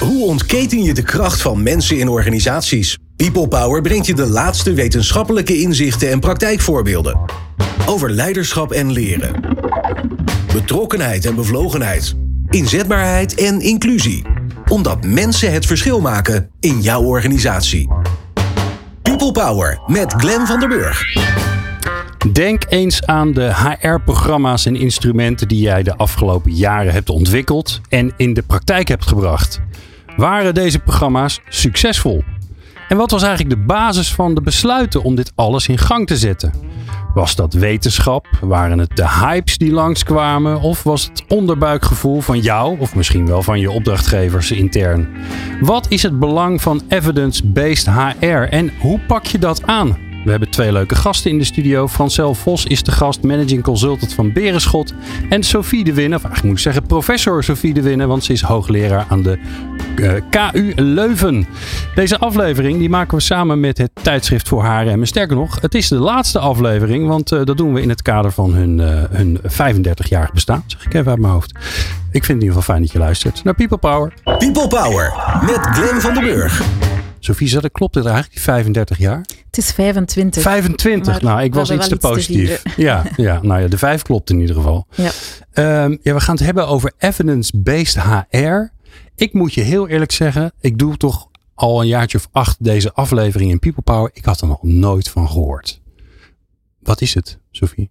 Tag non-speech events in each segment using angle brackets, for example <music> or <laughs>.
Hoe ontketen je de kracht van mensen in organisaties? People Power brengt je de laatste wetenschappelijke inzichten en praktijkvoorbeelden. Over leiderschap en leren. Betrokkenheid en bevlogenheid. Inzetbaarheid en inclusie. Omdat mensen het verschil maken in jouw organisatie. People Power met Glenn van der Burg. Denk eens aan de HR-programma's en instrumenten die jij de afgelopen jaren hebt ontwikkeld en in de praktijk hebt gebracht. Waren deze programma's succesvol? En wat was eigenlijk de basis van de besluiten om dit alles in gang te zetten? Was dat wetenschap? Waren het de hypes die langskwamen? Of was het onderbuikgevoel van jou, of misschien wel van je opdrachtgevers intern? Wat is het belang van evidence-based HR en hoe pak je dat aan? We hebben twee leuke gasten in de studio. Francel Vos is de gast, managing consultant van Berenschot. En Sophie de Winne, of eigenlijk moet ik zeggen professor Sophie de Winne, want ze is hoogleraar aan de KU Leuven. Deze aflevering die maken we samen met het tijdschrift voor HRM. Sterker nog, het is de laatste aflevering, want uh, dat doen we in het kader van hun, uh, hun 35-jarig bestaan. Zeg ik even uit mijn hoofd. Ik vind het in ieder geval fijn dat je luistert naar People Power. People Power met Glenn van den Burg. Sophie, dat klopt het eigenlijk, die 35 jaar? Het is 25. 25, nou, ik was iets te positief. Te ja, ja, nou ja, de 5 klopt in ieder geval. Ja. Um, ja, we gaan het hebben over evidence-based HR. Ik moet je heel eerlijk zeggen, ik doe toch al een jaartje of acht deze aflevering in People Power. Ik had er nog nooit van gehoord. Wat is het, Sophie?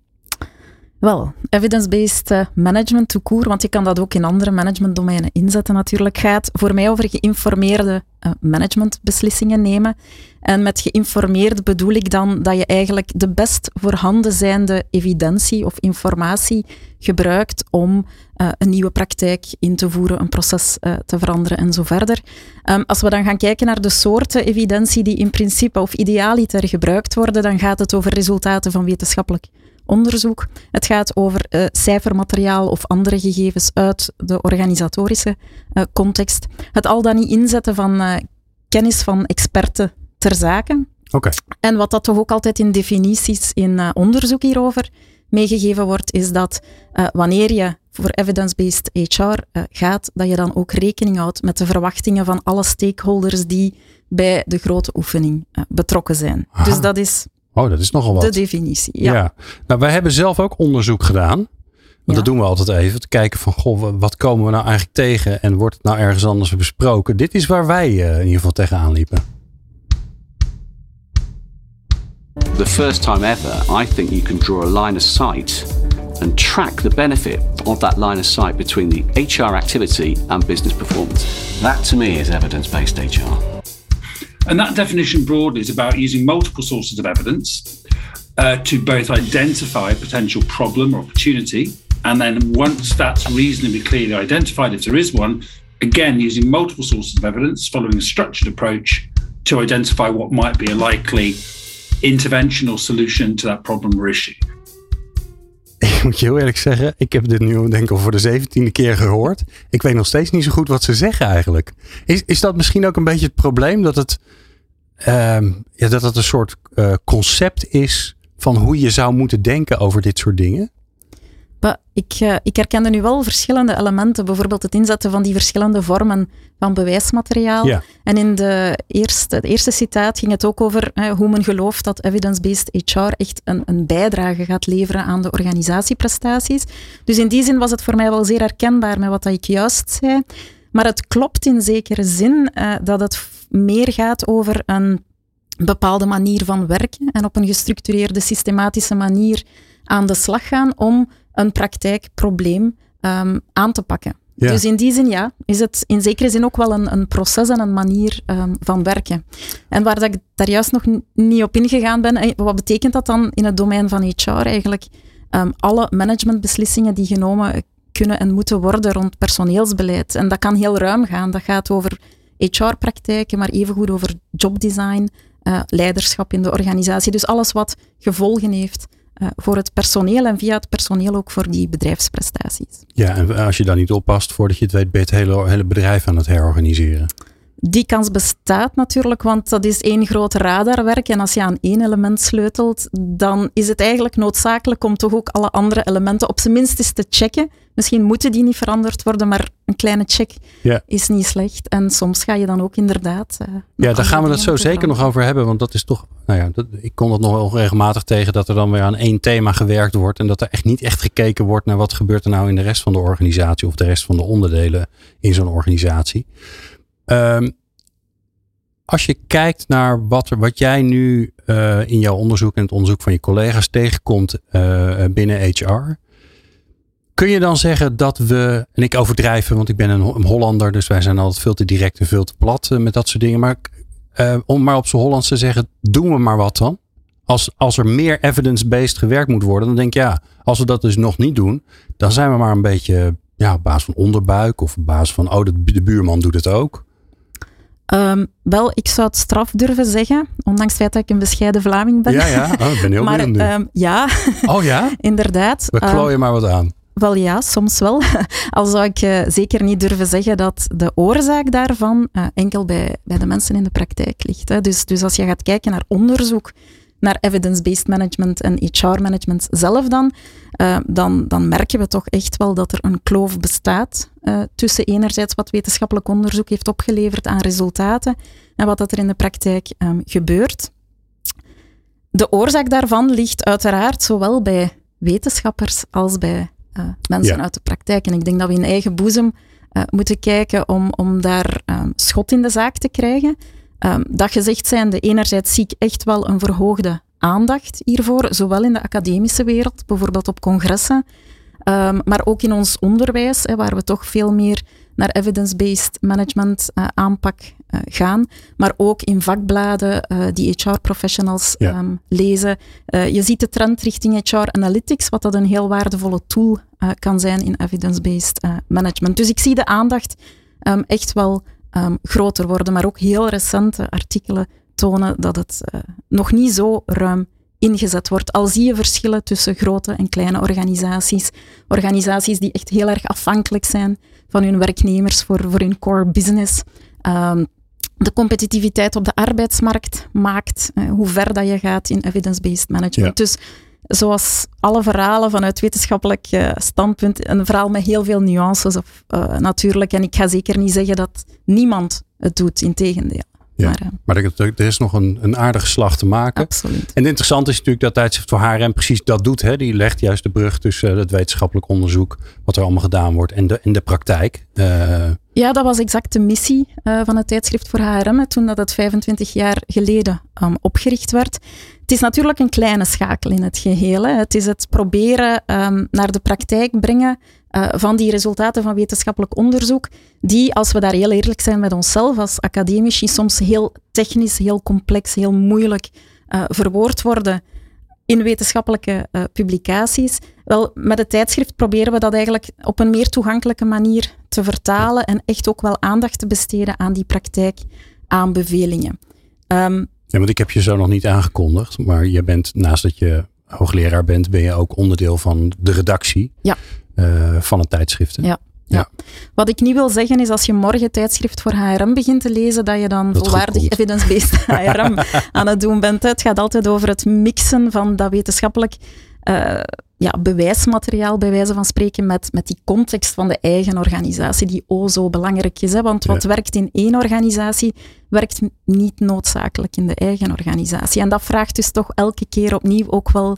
Wel, evidence-based management to koer, want je kan dat ook in andere managementdomeinen inzetten natuurlijk, gaat voor mij over geïnformeerde managementbeslissingen nemen. En met geïnformeerd bedoel ik dan dat je eigenlijk de best voorhanden zijnde evidentie of informatie gebruikt om uh, een nieuwe praktijk in te voeren, een proces te veranderen en zo verder. Um, als we dan gaan kijken naar de soorten evidentie die in principe of idealiter gebruikt worden, dan gaat het over resultaten van wetenschappelijk onderzoek. Het gaat over uh, cijfermateriaal of andere gegevens uit de organisatorische uh, context. Het al dan niet inzetten van uh, kennis van experten ter zake. Okay. En wat dat toch ook altijd in definities in onderzoek hierover meegegeven wordt, is dat wanneer je voor evidence-based HR gaat, dat je dan ook rekening houdt met de verwachtingen van alle stakeholders die bij de grote oefening betrokken zijn. Aha. Dus dat is Oh, dat is nogal wat. De definitie, ja. ja. Nou, wij hebben zelf ook onderzoek gedaan. Want ja. dat doen we altijd even. Te kijken van, goh, wat komen we nou eigenlijk tegen? En wordt het nou ergens anders besproken? Dit is waar wij uh, in ieder geval tegenaan liepen. The first time ever, I think you can draw a line of sight and track the benefit of that line of sight between the HR activity and business performance. That to me is evidence-based HR. And that definition broadly is about using multiple sources of evidence uh, to both identify a potential problem or opportunity. And then once that's reasonably clearly identified, if there is one, again, using multiple sources of evidence, following a structured approach to identify what might be a likely intervention or solution to that problem or issue. <laughs> Ik moet je heel eerlijk zeggen, ik heb dit nu denk ik al voor de zeventiende keer gehoord. Ik weet nog steeds niet zo goed wat ze zeggen eigenlijk. Is, is dat misschien ook een beetje het probleem dat het, um, ja, dat het een soort uh, concept is van hoe je zou moeten denken over dit soort dingen? Ik, uh, ik herkende nu wel verschillende elementen, bijvoorbeeld het inzetten van die verschillende vormen van bewijsmateriaal. Ja. En in de eerste, het eerste citaat ging het ook over hè, hoe men gelooft dat evidence-based HR echt een, een bijdrage gaat leveren aan de organisatieprestaties. Dus in die zin was het voor mij wel zeer herkenbaar met wat ik juist zei. Maar het klopt in zekere zin uh, dat het meer gaat over een bepaalde manier van werken en op een gestructureerde, systematische manier aan de slag gaan om een praktijkprobleem um, aan te pakken. Ja. Dus in die zin, ja, is het in zekere zin ook wel een, een proces en een manier um, van werken. En waar dat ik daar juist nog niet op ingegaan ben, wat betekent dat dan in het domein van HR eigenlijk? Um, alle managementbeslissingen die genomen kunnen en moeten worden rond personeelsbeleid. En dat kan heel ruim gaan. Dat gaat over HR-praktijken, maar evengoed over jobdesign, uh, leiderschap in de organisatie. Dus alles wat gevolgen heeft uh, voor het personeel en via het personeel ook voor die bedrijfsprestaties. Ja, en als je daar niet oppast, voordat je het weet, ben je het hele, hele bedrijf aan het herorganiseren. Die kans bestaat natuurlijk, want dat is één groot radarwerk. En als je aan één element sleutelt, dan is het eigenlijk noodzakelijk om toch ook alle andere elementen op zijn minst eens te checken. Misschien moeten die niet veranderd worden, maar een kleine check Ja. is niet slecht. En soms ga je dan ook inderdaad. eh, Ja, daar gaan we het dingen zo zeker nog over hebben. Want dat is toch, nou ja, dat, ik kom dat nog wel regelmatig tegen dat er dan weer aan één thema gewerkt wordt. En dat er echt niet echt gekeken wordt naar wat gebeurt er nou in de rest van de organisatie of de rest van de onderdelen in zo'n organisatie. Ehm, als je kijkt naar wat, er, wat jij nu eh, in jouw onderzoek en het onderzoek van je collega's tegenkomt eh, binnen HR. Kun je dan zeggen dat we, en ik overdrijf, want ik ben een, Ho- een Hollander, dus wij zijn altijd veel te direct en veel te plat eh, met dat soort dingen. Maar eh, om maar op z'n Hollands te zeggen, doen we maar wat dan? Als, als er meer evidence-based gewerkt moet worden, dan denk ik ja, als we dat dus nog niet doen, dan zijn we maar een beetje ja, op basis van onderbuik of op basis van, oh, de buurman doet het ook. Ehm, wel, ik zou het straf durven zeggen, ondanks het feit dat ik een bescheiden Vlaming ben. Ja, ja, oh, ik ben heel <laughs> maar benieuwd ehm, ja, oh ja? <laughs> inderdaad. We Ehm, klooien maar wat aan. Wel ja, soms wel. <laughs> Al zou ik eh, zeker niet durven zeggen dat de oorzaak daarvan eh, enkel bij, bij de mensen in de praktijk ligt. Hè. Dus, dus als je gaat kijken naar onderzoek, naar evidence-based management en HR-management zelf dan, eh, dan, dan merken we toch echt wel dat er een kloof bestaat eh, tussen enerzijds wat wetenschappelijk onderzoek heeft opgeleverd aan resultaten en wat dat er in de praktijk ehm, gebeurt. De oorzaak daarvan ligt uiteraard zowel bij wetenschappers als bij eh, mensen Ja. uit de praktijk. En ik denk dat we in eigen boezem moeten kijken om, om daar ehm, schot in de zaak te krijgen. Ehm, dat gezegd zijnde, enerzijds zie ik echt wel een verhoogde aandacht hiervoor, zowel in de academische wereld, bijvoorbeeld op congressen, ehm, maar ook in ons onderwijs, hè, waar we toch veel meer naar evidence-based management eh, aanpak eh, gaan, maar ook in vakbladen eh, die HR-professionals Ja. ehm, lezen. Je ziet de trend richting HR Analytics, wat dat een heel waardevolle tool kan zijn in evidence-based management. Dus ik zie de aandacht echt wel ehm, groter worden, maar ook heel recente artikelen tonen dat het eh, nog niet zo ruim ingezet wordt. Al zie je verschillen tussen grote en kleine organisaties. Organisaties die echt heel erg afhankelijk zijn van hun werknemers voor, voor hun core business. Ehm, de competitiviteit op de arbeidsmarkt maakt eh, hoe ver dat je gaat in evidence-based management. Dus zoals alle verhalen vanuit wetenschappelijk eh, standpunt, een verhaal met heel veel nuances of, eh, natuurlijk. En ik ga zeker niet zeggen dat niemand het doet, in tegendeel. Ja. Maar, eh, Maar er, er is nog een, een aardige slag te maken. absoluut. En het interessante is natuurlijk dat tijdschrift voor HRM precies dat doet. Hè? Die legt juist de brug tussen het wetenschappelijk onderzoek, wat er allemaal gedaan wordt, en de, en de praktijk. Eh, Ja, dat was exact de missie eh, van het tijdschrift voor HRM, toen dat het 25 jaar geleden um, opgericht werd. Het is natuurlijk een kleine schakel in het geheel. Het is het proberen um, naar de praktijk brengen uh, van die resultaten van wetenschappelijk onderzoek, die, als we daar heel eerlijk zijn met onszelf als academici, soms heel technisch, heel complex, heel moeilijk uh, verwoord worden in wetenschappelijke uh, publicaties. Wel, met het tijdschrift proberen we dat eigenlijk op een meer toegankelijke manier te vertalen en echt ook wel aandacht te besteden aan die praktijkaanbevelingen. Um, ja, want ik heb je zo nog niet aangekondigd, maar je bent naast dat je hoogleraar bent, ben je ook onderdeel van de redactie ja. uh, van het tijdschrift. Ja. Ja. Wat ik niet wil zeggen is als je morgen tijdschrift voor HRM begint te lezen, dat je dan dat volwaardig evidence-based <laughs> HRM aan het doen bent. Het gaat altijd over het mixen van dat wetenschappelijk uh, ja, bewijsmateriaal, bij wijze van spreken, met, met die context van de eigen organisatie, die o zo belangrijk is. Hè? Want wat ja. werkt in één organisatie, werkt niet noodzakelijk in de eigen organisatie. En dat vraagt dus toch elke keer opnieuw ook wel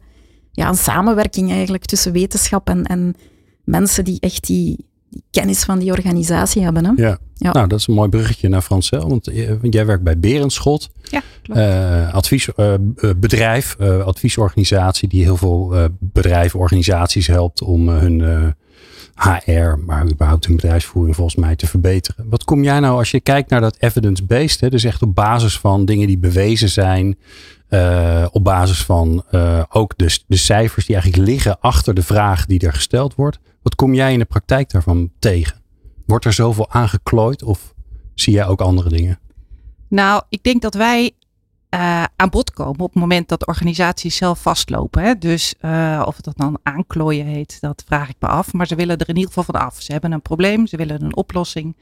ja, een samenwerking eigenlijk tussen wetenschap en, en mensen die echt die, die kennis van die organisatie hebben. Hè? Ja. ja. nou dat is een mooi bruggetje naar Francel, want jij werkt bij Berenschot. Ja, uh, adviesbedrijf, uh, uh, adviesorganisatie die heel veel bedrijven, organisaties helpt om hun HR, maar überhaupt hun bedrijfsvoering volgens mij te verbeteren. Wat kom jij nou als je kijkt naar dat evidence-based, dus echt op basis van dingen die bewezen zijn, uh, op basis van uh, ook de, de cijfers die eigenlijk liggen achter de vraag die er gesteld wordt. Wat kom jij in de praktijk daarvan tegen? Wordt er zoveel aangeklooid of zie jij ook andere dingen? Nou, ik denk dat wij uh, aan bod komen op het moment dat organisaties zelf vastlopen. Hè? Dus uh, of dat dan aanklooien heet, dat vraag ik me af. Maar ze willen er in ieder geval van af. Ze hebben een probleem, ze willen een oplossing.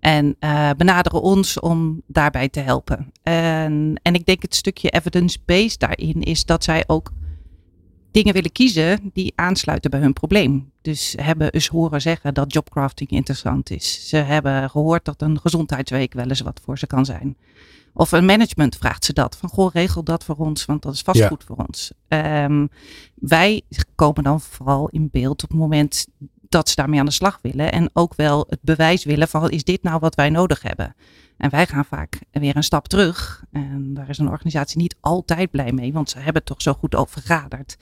En uh, benaderen ons om daarbij te helpen. En, en ik denk het stukje evidence-based daarin is dat zij ook dingen willen kiezen die aansluiten bij hun probleem. Dus hebben eens horen zeggen dat jobcrafting interessant is. Ze hebben gehoord dat een gezondheidsweek wel eens wat voor ze kan zijn. Of een management vraagt ze dat. Van goh, regel dat voor ons, want dat is vast goed voor ons. Um, wij komen dan vooral in beeld op het moment dat ze daarmee aan de slag willen. En ook wel het bewijs willen van is dit nou wat wij nodig hebben. En wij gaan vaak weer een stap terug. En daar is een organisatie niet altijd blij mee, want ze hebben het toch zo goed over vergaderd.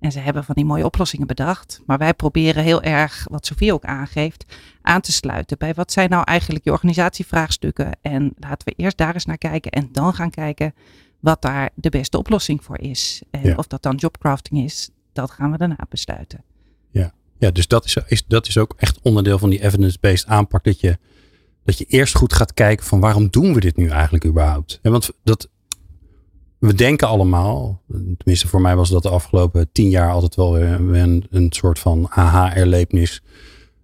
En ze hebben van die mooie oplossingen bedacht. Maar wij proberen heel erg, wat Sofie ook aangeeft, aan te sluiten bij wat zijn nou eigenlijk je organisatievraagstukken. En laten we eerst daar eens naar kijken en dan gaan kijken wat daar de beste oplossing voor is. En of dat dan jobcrafting is, dat gaan we daarna besluiten. Ja, ja dus dat is, is, dat is ook echt onderdeel van die evidence-based aanpak. Dat je, dat je eerst goed gaat kijken van waarom doen we dit nu eigenlijk überhaupt? En want dat, we denken allemaal, tenminste voor mij was dat de afgelopen tien jaar altijd wel weer een, een soort van aha-erlevenis.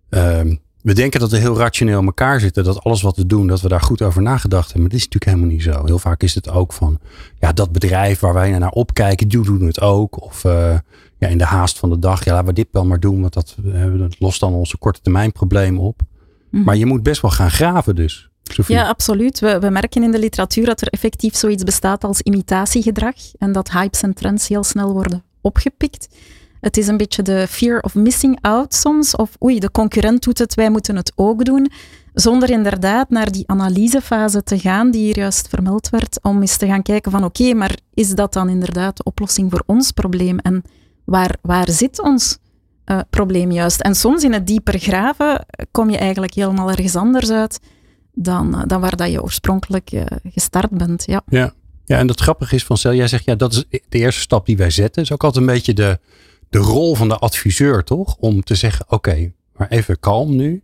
Ehm, we denken dat we heel rationeel in elkaar zitten. Dat alles wat we doen, dat we daar goed over nagedacht hebben. Maar dat is natuurlijk helemaal niet zo. Heel vaak is het ook van, ja, dat bedrijf waar wij naar opkijken, die doen het ook. Of uh, ja, in de haast van de dag, ja, laten we dit wel maar doen. Want dat, dat lost dan onze korte termijn probleem op. Mhm. Maar je moet best wel gaan graven dus. Ja, absoluut. We, we, merken in de literatuur dat er effectief zoiets bestaat als imitatiegedrag en dat hypes en trends heel snel worden opgepikt. Het is een beetje de fear of missing out soms, of oei, de concurrent doet het, wij moeten het ook doen, zonder inderdaad naar die analysefase te gaan die hier juist vermeld werd, om eens te gaan kijken van oké, maar is dat dan inderdaad de oplossing voor ons probleem en waar, waar zit ons uh, probleem juist? En soms in het dieper graven kom je eigenlijk helemaal ergens anders uit dan, eh, dan waar dat je oorspronkelijk uh, gestart bent. Ja. Ja. ja, en dat grappige is van jij zegt ja, dat is de eerste stap die wij zetten. is ook altijd een beetje de, de rol van de adviseur, toch? Om te zeggen, oké, maar even kalm nu.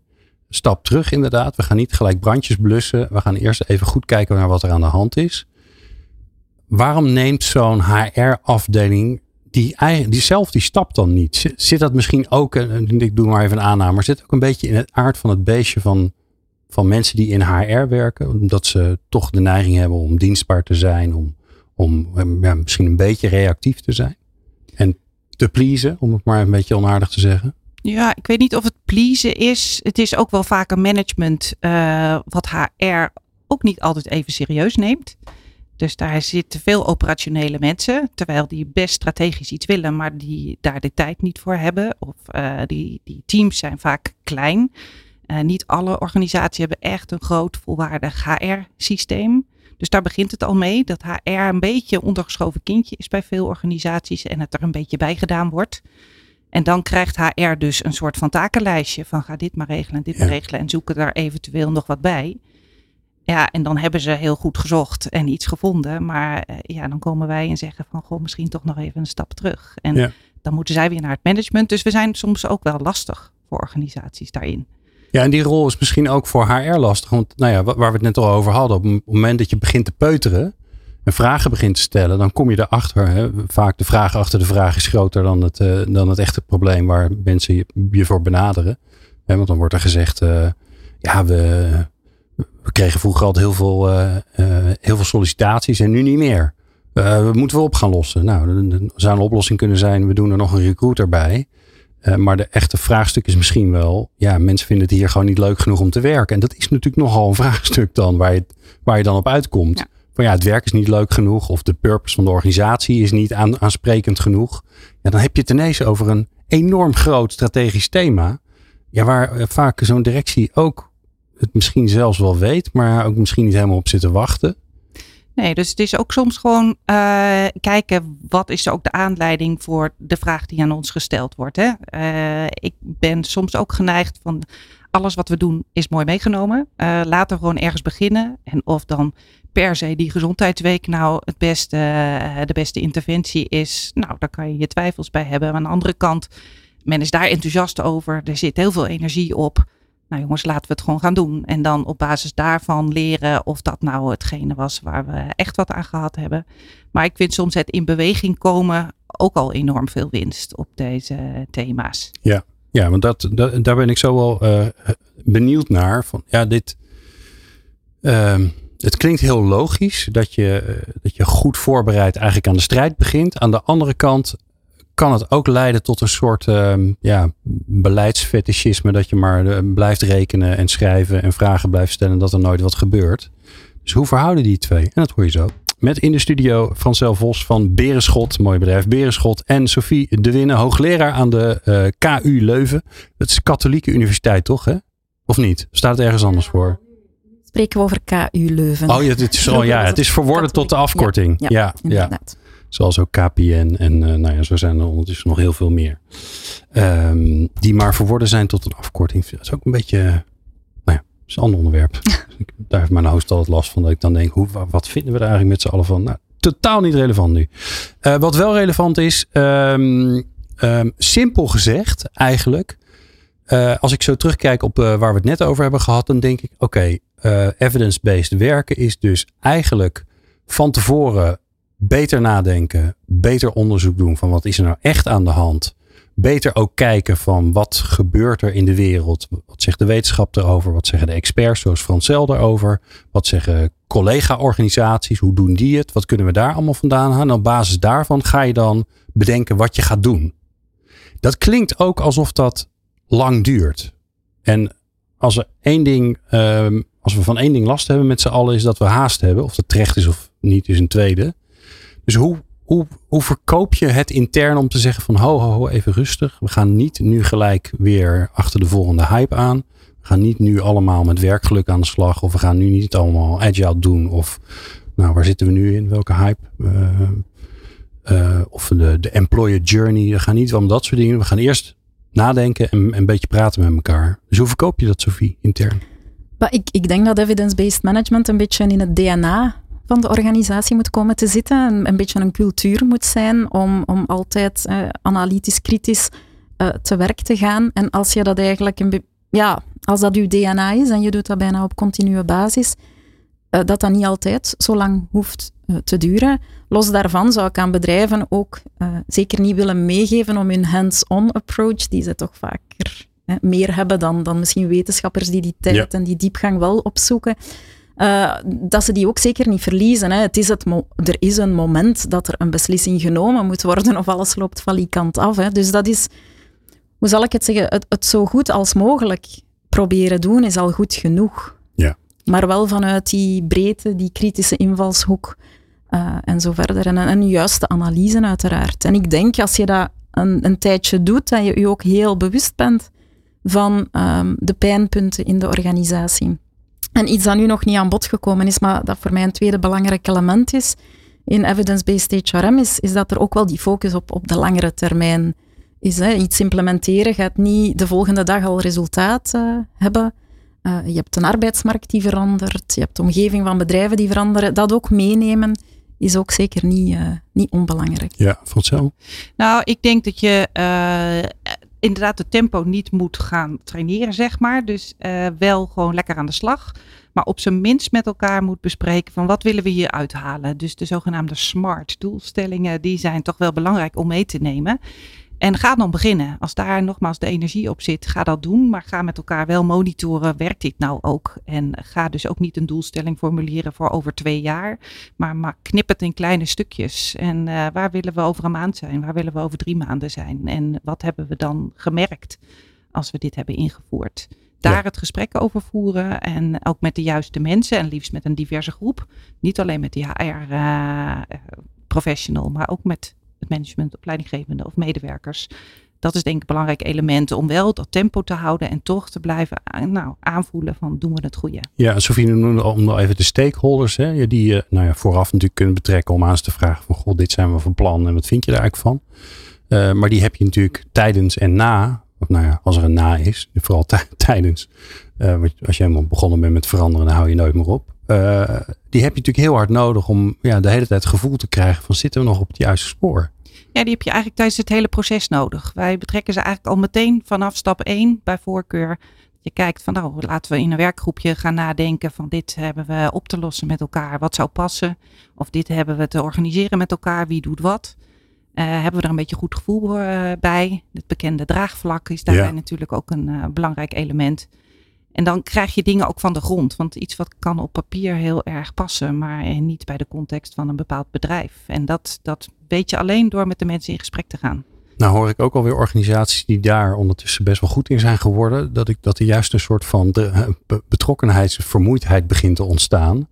Stap terug inderdaad. We gaan niet gelijk brandjes blussen. We gaan eerst even goed kijken naar wat er aan de hand is. Waarom neemt zo'n HR-afdeling die, die zelf die stap dan niet? Zit dat misschien ook, ik doe maar even een aanname, zit ook een beetje in het aard van het beestje van van mensen die in HR werken. Omdat ze toch de neiging hebben om dienstbaar te zijn. Om, om ja, misschien een beetje reactief te zijn. En te pleasen, om het maar een beetje onaardig te zeggen. Ja, ik weet niet of het pleasen is. Het is ook wel vaak een management uh, wat HR ook niet altijd even serieus neemt. Dus daar zitten veel operationele mensen, terwijl die best strategisch iets willen, maar die daar de tijd niet voor hebben. Of uh, die, die teams zijn vaak klein. Uh, niet alle organisaties hebben echt een groot volwaardig HR-systeem. Dus daar begint het al mee dat HR een beetje een ondergeschoven kindje is bij veel organisaties en het er een beetje bij gedaan wordt. En dan krijgt HR dus een soort van takenlijstje van ga dit maar regelen en dit maar regelen en zoeken daar eventueel nog wat bij. Ja, en dan hebben ze heel goed gezocht en iets gevonden. Maar uh, ja, dan komen wij en zeggen van goh, misschien toch nog even een stap terug. En ja. dan moeten zij weer naar het management. Dus we zijn soms ook wel lastig voor organisaties daarin. Ja, en die rol is misschien ook voor HR lastig. Want nou ja, waar we het net al over hadden, op het moment dat je begint te peuteren en vragen begint te stellen, dan kom je erachter. Hè, vaak de vraag achter de vraag is groter dan het, uh, dan het echte probleem waar mensen je, je voor benaderen. Hè, want dan wordt er gezegd, uh, ja, we, we kregen vroeger altijd heel veel, uh, heel veel sollicitaties en nu niet meer. we moeten we op gaan lossen. Nou, dan zou een oplossing kunnen zijn, we doen er nog een recruiter bij. Maar de echte vraagstuk is misschien wel, ja, mensen vinden het hier gewoon niet leuk genoeg om te werken. En dat is natuurlijk nogal een <laughs> vraagstuk dan, waar je, waar je dan op uitkomt. Ja. Van ja, het werk is niet leuk genoeg of de purpose van de organisatie is niet aan, aansprekend genoeg. Ja, dan heb je het ineens over een enorm groot strategisch thema. Ja, waar vaak zo'n directie ook het misschien zelfs wel weet, maar ook misschien niet helemaal op zit te wachten. Nee, dus het is ook soms gewoon uh, kijken wat is ook de aanleiding voor de vraag die aan ons gesteld wordt. Hè? Uh, ik ben soms ook geneigd van alles wat we doen is mooi meegenomen. Uh, laten we gewoon ergens beginnen. En of dan per se die gezondheidsweek nou het beste, de beste interventie is, nou daar kan je je twijfels bij hebben. Aan de andere kant, men is daar enthousiast over. Er zit heel veel energie op nou jongens, laten we het gewoon gaan doen. En dan op basis daarvan leren of dat nou hetgene was waar we echt wat aan gehad hebben. Maar ik vind soms het in beweging komen ook al enorm veel winst op deze thema's. Ja, ja want dat, daar ben ik zo wel uh, benieuwd naar. Van, ja, dit, ehm, het klinkt heel logisch dat je, eh, dat je goed voorbereid eigenlijk aan de strijd begint. Aan de andere kant kan het ook leiden tot een soort uh, ja, beleidsfetischisme. Dat je maar uh, blijft rekenen en schrijven en vragen blijft stellen. Dat er nooit wat gebeurt. Dus hoe verhouden die twee? En dat hoor je zo. Met in de studio Francel Vos van Berenschot, mooi bedrijf Berenschot. En Sophie De Winne, hoogleraar aan de uh, KU Leuven. Het is katholieke universiteit toch hè? Of niet? Staat het ergens anders voor? Spreken we over KU Leuven. Oh ja, het is, oh, ja, het is verworden tot de afkorting. Ja, ja, ja, ja. Zoals ook KPN en uh, nou ja, zo zijn er ondertussen nog heel veel meer. Um, die maar verworden zijn tot een afkorting. Dat is ook een beetje, nou ja, dat is een ander onderwerp. <laughs> Daar heeft mijn host altijd last van. Dat ik dan denk, hoe, wat vinden we er eigenlijk met z'n allen van? Nou, totaal niet relevant nu. Uh, wat wel relevant is, um, um, simpel gezegd eigenlijk. Uh, als ik zo terugkijk op uh, waar we het net over hebben gehad, dan denk ik, oké, okay, evidence-based werken is dus eigenlijk van tevoren beter nadenken, beter onderzoek doen van wat is er nou echt aan de hand. Beter ook kijken van wat gebeurt er in de wereld. Wat zegt de wetenschap erover? Wat zeggen de experts zoals Francel daarover? Wat zeggen collega-organisaties? Hoe doen die het? Wat kunnen we daar allemaal vandaan halen? En op basis daarvan ga je dan bedenken wat je gaat doen. Dat klinkt ook alsof dat lang duurt. En als er één ding, um, als we van één ding last hebben met z'n allen, is dat we haast hebben. Of dat terecht is of niet, is een tweede. Dus hoe, hoe, hoe verkoop je het intern om te zeggen van ho, ho, ho, even rustig. We gaan niet nu gelijk weer achter de volgende hype aan. We gaan niet nu allemaal met werkgeluk aan de slag. Of we gaan nu niet allemaal agile doen. Of nou, waar zitten we nu in? Welke hype? Uh, uh, of de, de employer journey. We gaan niet om dat soort dingen. We gaan eerst nadenken en, en een beetje praten met elkaar. Dus hoe verkoop je dat, Sophie, intern? Maar ik, ik denk dat evidence-based management een beetje in het DNA van de organisatie moet komen te zitten. Een, een beetje een cultuur moet zijn om, om altijd eh, analytisch, kritisch uh, te werk te gaan. En als je dat eigenlijk, een ja, als dat je DNA is en je doet dat bijna op continue basis, uh, dat dat niet altijd zo lang hoeft te duren. Los daarvan zou ik aan bedrijven ook zeker niet willen meegeven om hun hands-on approach, die ze toch vaker meer hebben dan, dan misschien wetenschappers die die tijd ja. en die diepgang wel opzoeken. Uh, dat ze die ook zeker niet verliezen. Hè. Het is het er is een moment dat er een beslissing genomen moet worden of alles loopt valikant af. Hè. Dus dat is, hoe zal ik het zeggen, het, het, zo goed als mogelijk proberen doen is al goed genoeg. Ja. Maar wel vanuit die breedte, die kritische invalshoek uh, en zo verder. En een, een juiste analyse uiteraard. En ik denk als je dat een, een tijdje doet, dat je je ook heel bewust bent van um, de pijnpunten in de organisatie. En iets dat nu nog niet aan bod gekomen is, maar dat voor mij een tweede belangrijk element is in evidence-based HRM, is, is dat er ook wel die focus op, op de langere termijn is. Hè. Iets implementeren gaat niet de volgende dag al resultaat uh, hebben. Uh, je hebt een arbeidsmarkt die verandert, je hebt de omgeving van bedrijven die veranderen. Dat ook meenemen is ook zeker niet, uh, niet onbelangrijk. Ja, Francel? Nou, ik denk dat je inderdaad het tempo niet moet gaan traineren, zeg maar. Dus uh, wel gewoon lekker aan de slag. Maar op zijn minst met elkaar moet bespreken van wat willen we hier uithalen. Dus de zogenaamde smart doelstellingen, die zijn toch wel belangrijk om mee te nemen. En ga dan beginnen. Als daar nogmaals de energie op zit, ga dat doen. Maar ga met elkaar wel monitoren, werkt dit nou ook? En ga dus ook niet een doelstelling formuleren voor over twee jaar. Maar, maar knip het in kleine stukjes. En uh, waar willen we over een maand zijn? Waar willen we over drie maanden zijn? En wat hebben we dan gemerkt als we dit hebben ingevoerd? Daar ja. het gesprek over voeren en ook met de juiste mensen en liefst met een diverse groep. Niet alleen met die HR-professional, uh, maar ook met het management, opleidinggevende of medewerkers. Dat is denk ik een belangrijk element om wel dat tempo te houden en toch te blijven nou, aanvoelen van doen we het goede. Ja, Sofie noemde om nog even de stakeholders, hè, die je nou ja, vooraf natuurlijk kunnen betrekken om aan te vragen van god, dit zijn we van plan en wat vind je daar eigenlijk van? Uh, maar die heb je natuurlijk tijdens en na, of nou ja, als er een na is, vooral <laughs> tijdens. Als je helemaal begonnen bent met veranderen, dan hou je nooit meer op. Uh, die heb je natuurlijk heel hard nodig om ja, de hele tijd het gevoel te krijgen van zitten we nog op het juiste spoor. Ja, die heb je eigenlijk tijdens het hele proces nodig. Wij betrekken ze eigenlijk al meteen vanaf stap 1 bij voorkeur. Je kijkt van nou, laten we in een werkgroepje gaan nadenken van dit hebben we op te lossen met elkaar. Wat zou passen? Of dit hebben we te organiseren met elkaar. Wie doet wat? Uh, hebben we er een beetje goed gevoel uh, bij? Het bekende draagvlak is daarbij ja. natuurlijk ook een belangrijk element. En dan krijg je dingen ook van de grond. Want iets wat kan op papier heel erg passen, maar niet bij de context van een bepaald bedrijf. En dat, dat weet je alleen door met de mensen in gesprek te gaan. Nou hoor ik ook alweer organisaties die daar ondertussen best wel goed in zijn geworden. Dat, ik, dat er juist een soort van de, betrokkenheidsvermoeidheid begint te ontstaan.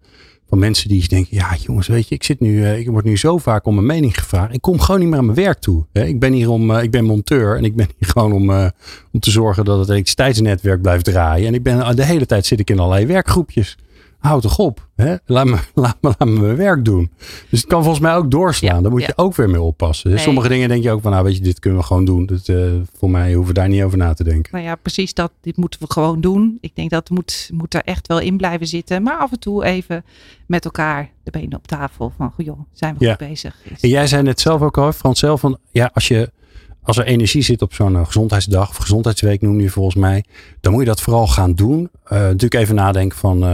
Van mensen die denken, ja jongens, weet je, ik zit nu, eh, ik word nu zo vaak om mijn mening gevraagd. Ik kom gewoon niet meer aan mijn werk toe. Ik ben hier om, eh, ik ben monteur en ik ben hier <laughs> gewoon om, eh, om te zorgen dat het elektriciteitsnetwerk blijft draaien. En ik ben de hele tijd zit ik in allerlei werkgroepjes houd toch op. Hè? Laat, me, <laughs> laat, me, laat me mijn werk doen. Dus het kan volgens mij ook doorslaan. Ja, Daar moet je ook weer mee oppassen. Sommige dingen denk je ook van, nou weet je, dit kunnen we gewoon doen. Dat, uh, voor mij hoeven we daar niet over na te denken. Nou ja, precies dat. Dit moeten we gewoon doen. Ik denk dat moet, moet er echt wel in blijven zitten. Maar af en toe even met elkaar de benen op tafel. Van, joh, zijn we goed bezig. En jij zei net zelf ook al, Frans, zelf van, ja, als je als er energie zit op zo'n eh, gezondheidsdag of gezondheidsweek noem je volgens mij, dan moet je dat vooral gaan doen. Uh, natuurlijk even nadenken van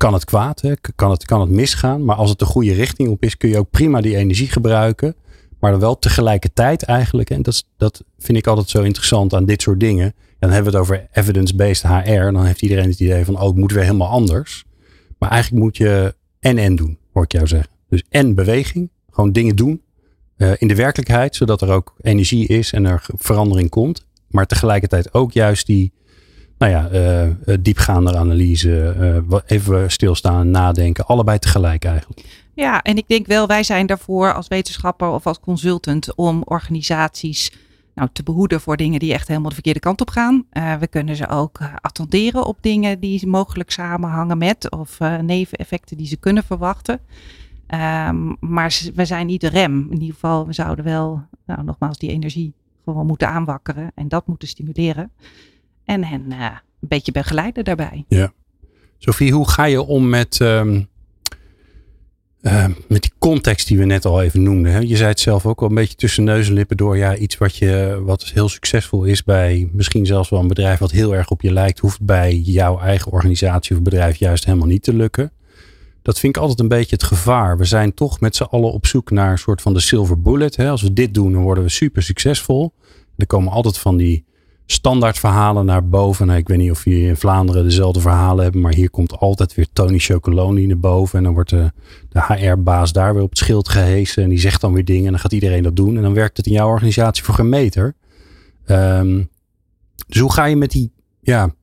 kan het kwaad, hè? Kan, het, kan het misgaan. Maar als het de goede richting op is, kun je ook prima die energie gebruiken. Maar dan wel tegelijkertijd eigenlijk. En dat, dat vind ik altijd zo interessant aan dit soort dingen. dan hebben we het over evidence-based HR. Dan heeft iedereen het idee van, oh, het weer helemaal anders. Maar eigenlijk moet je en-en doen, hoor ik jou zeggen. Dus en beweging, gewoon dingen doen. Uh, in de werkelijkheid, zodat er ook energie is en er verandering komt. Maar tegelijkertijd ook juist die nou ja, uh, diepgaande analyse, uh, even stilstaan, nadenken, allebei tegelijk eigenlijk. Ja, en ik denk wel, wij zijn daarvoor als wetenschapper of als consultant om organisaties nou, te behoeden voor dingen die echt helemaal de verkeerde kant op gaan. we kunnen ze ook attenderen op dingen die mogelijk samenhangen met of neveneffecten die ze kunnen verwachten. Um, maar we zijn niet de rem. In ieder geval, we zouden wel, nou, nogmaals, die energie gewoon moeten aanwakkeren en dat moeten stimuleren en hen uh, een beetje begeleiden daarbij. Ja. Sophie, hoe ga je om met, um, uh, met die context die we net al even noemden? Hè? Je zei het zelf ook al een beetje tussen neus en lippen door. Ja, iets wat, je, wat heel succesvol is bij misschien zelfs wel een bedrijf wat heel erg op je lijkt, hoeft bij jouw eigen organisatie of bedrijf juist helemaal niet te lukken. Dat vind ik altijd een beetje het gevaar. We zijn toch met z'n allen op zoek naar een soort van de silver bullet. Hè? Als we dit doen, dan worden we super succesvol. Er komen altijd van die standaard verhalen naar boven. Nou, ik weet niet of jullie in Vlaanderen dezelfde verhalen hebben, maar hier komt altijd weer Tony Chocoloni naar boven. En dan wordt de, de HR-baas daar weer op het schild gehesen en die zegt dan weer dingen en dan gaat iedereen dat doen. En dan werkt het in jouw organisatie voor geen meter. Um, dus hoe ga je met die, ja,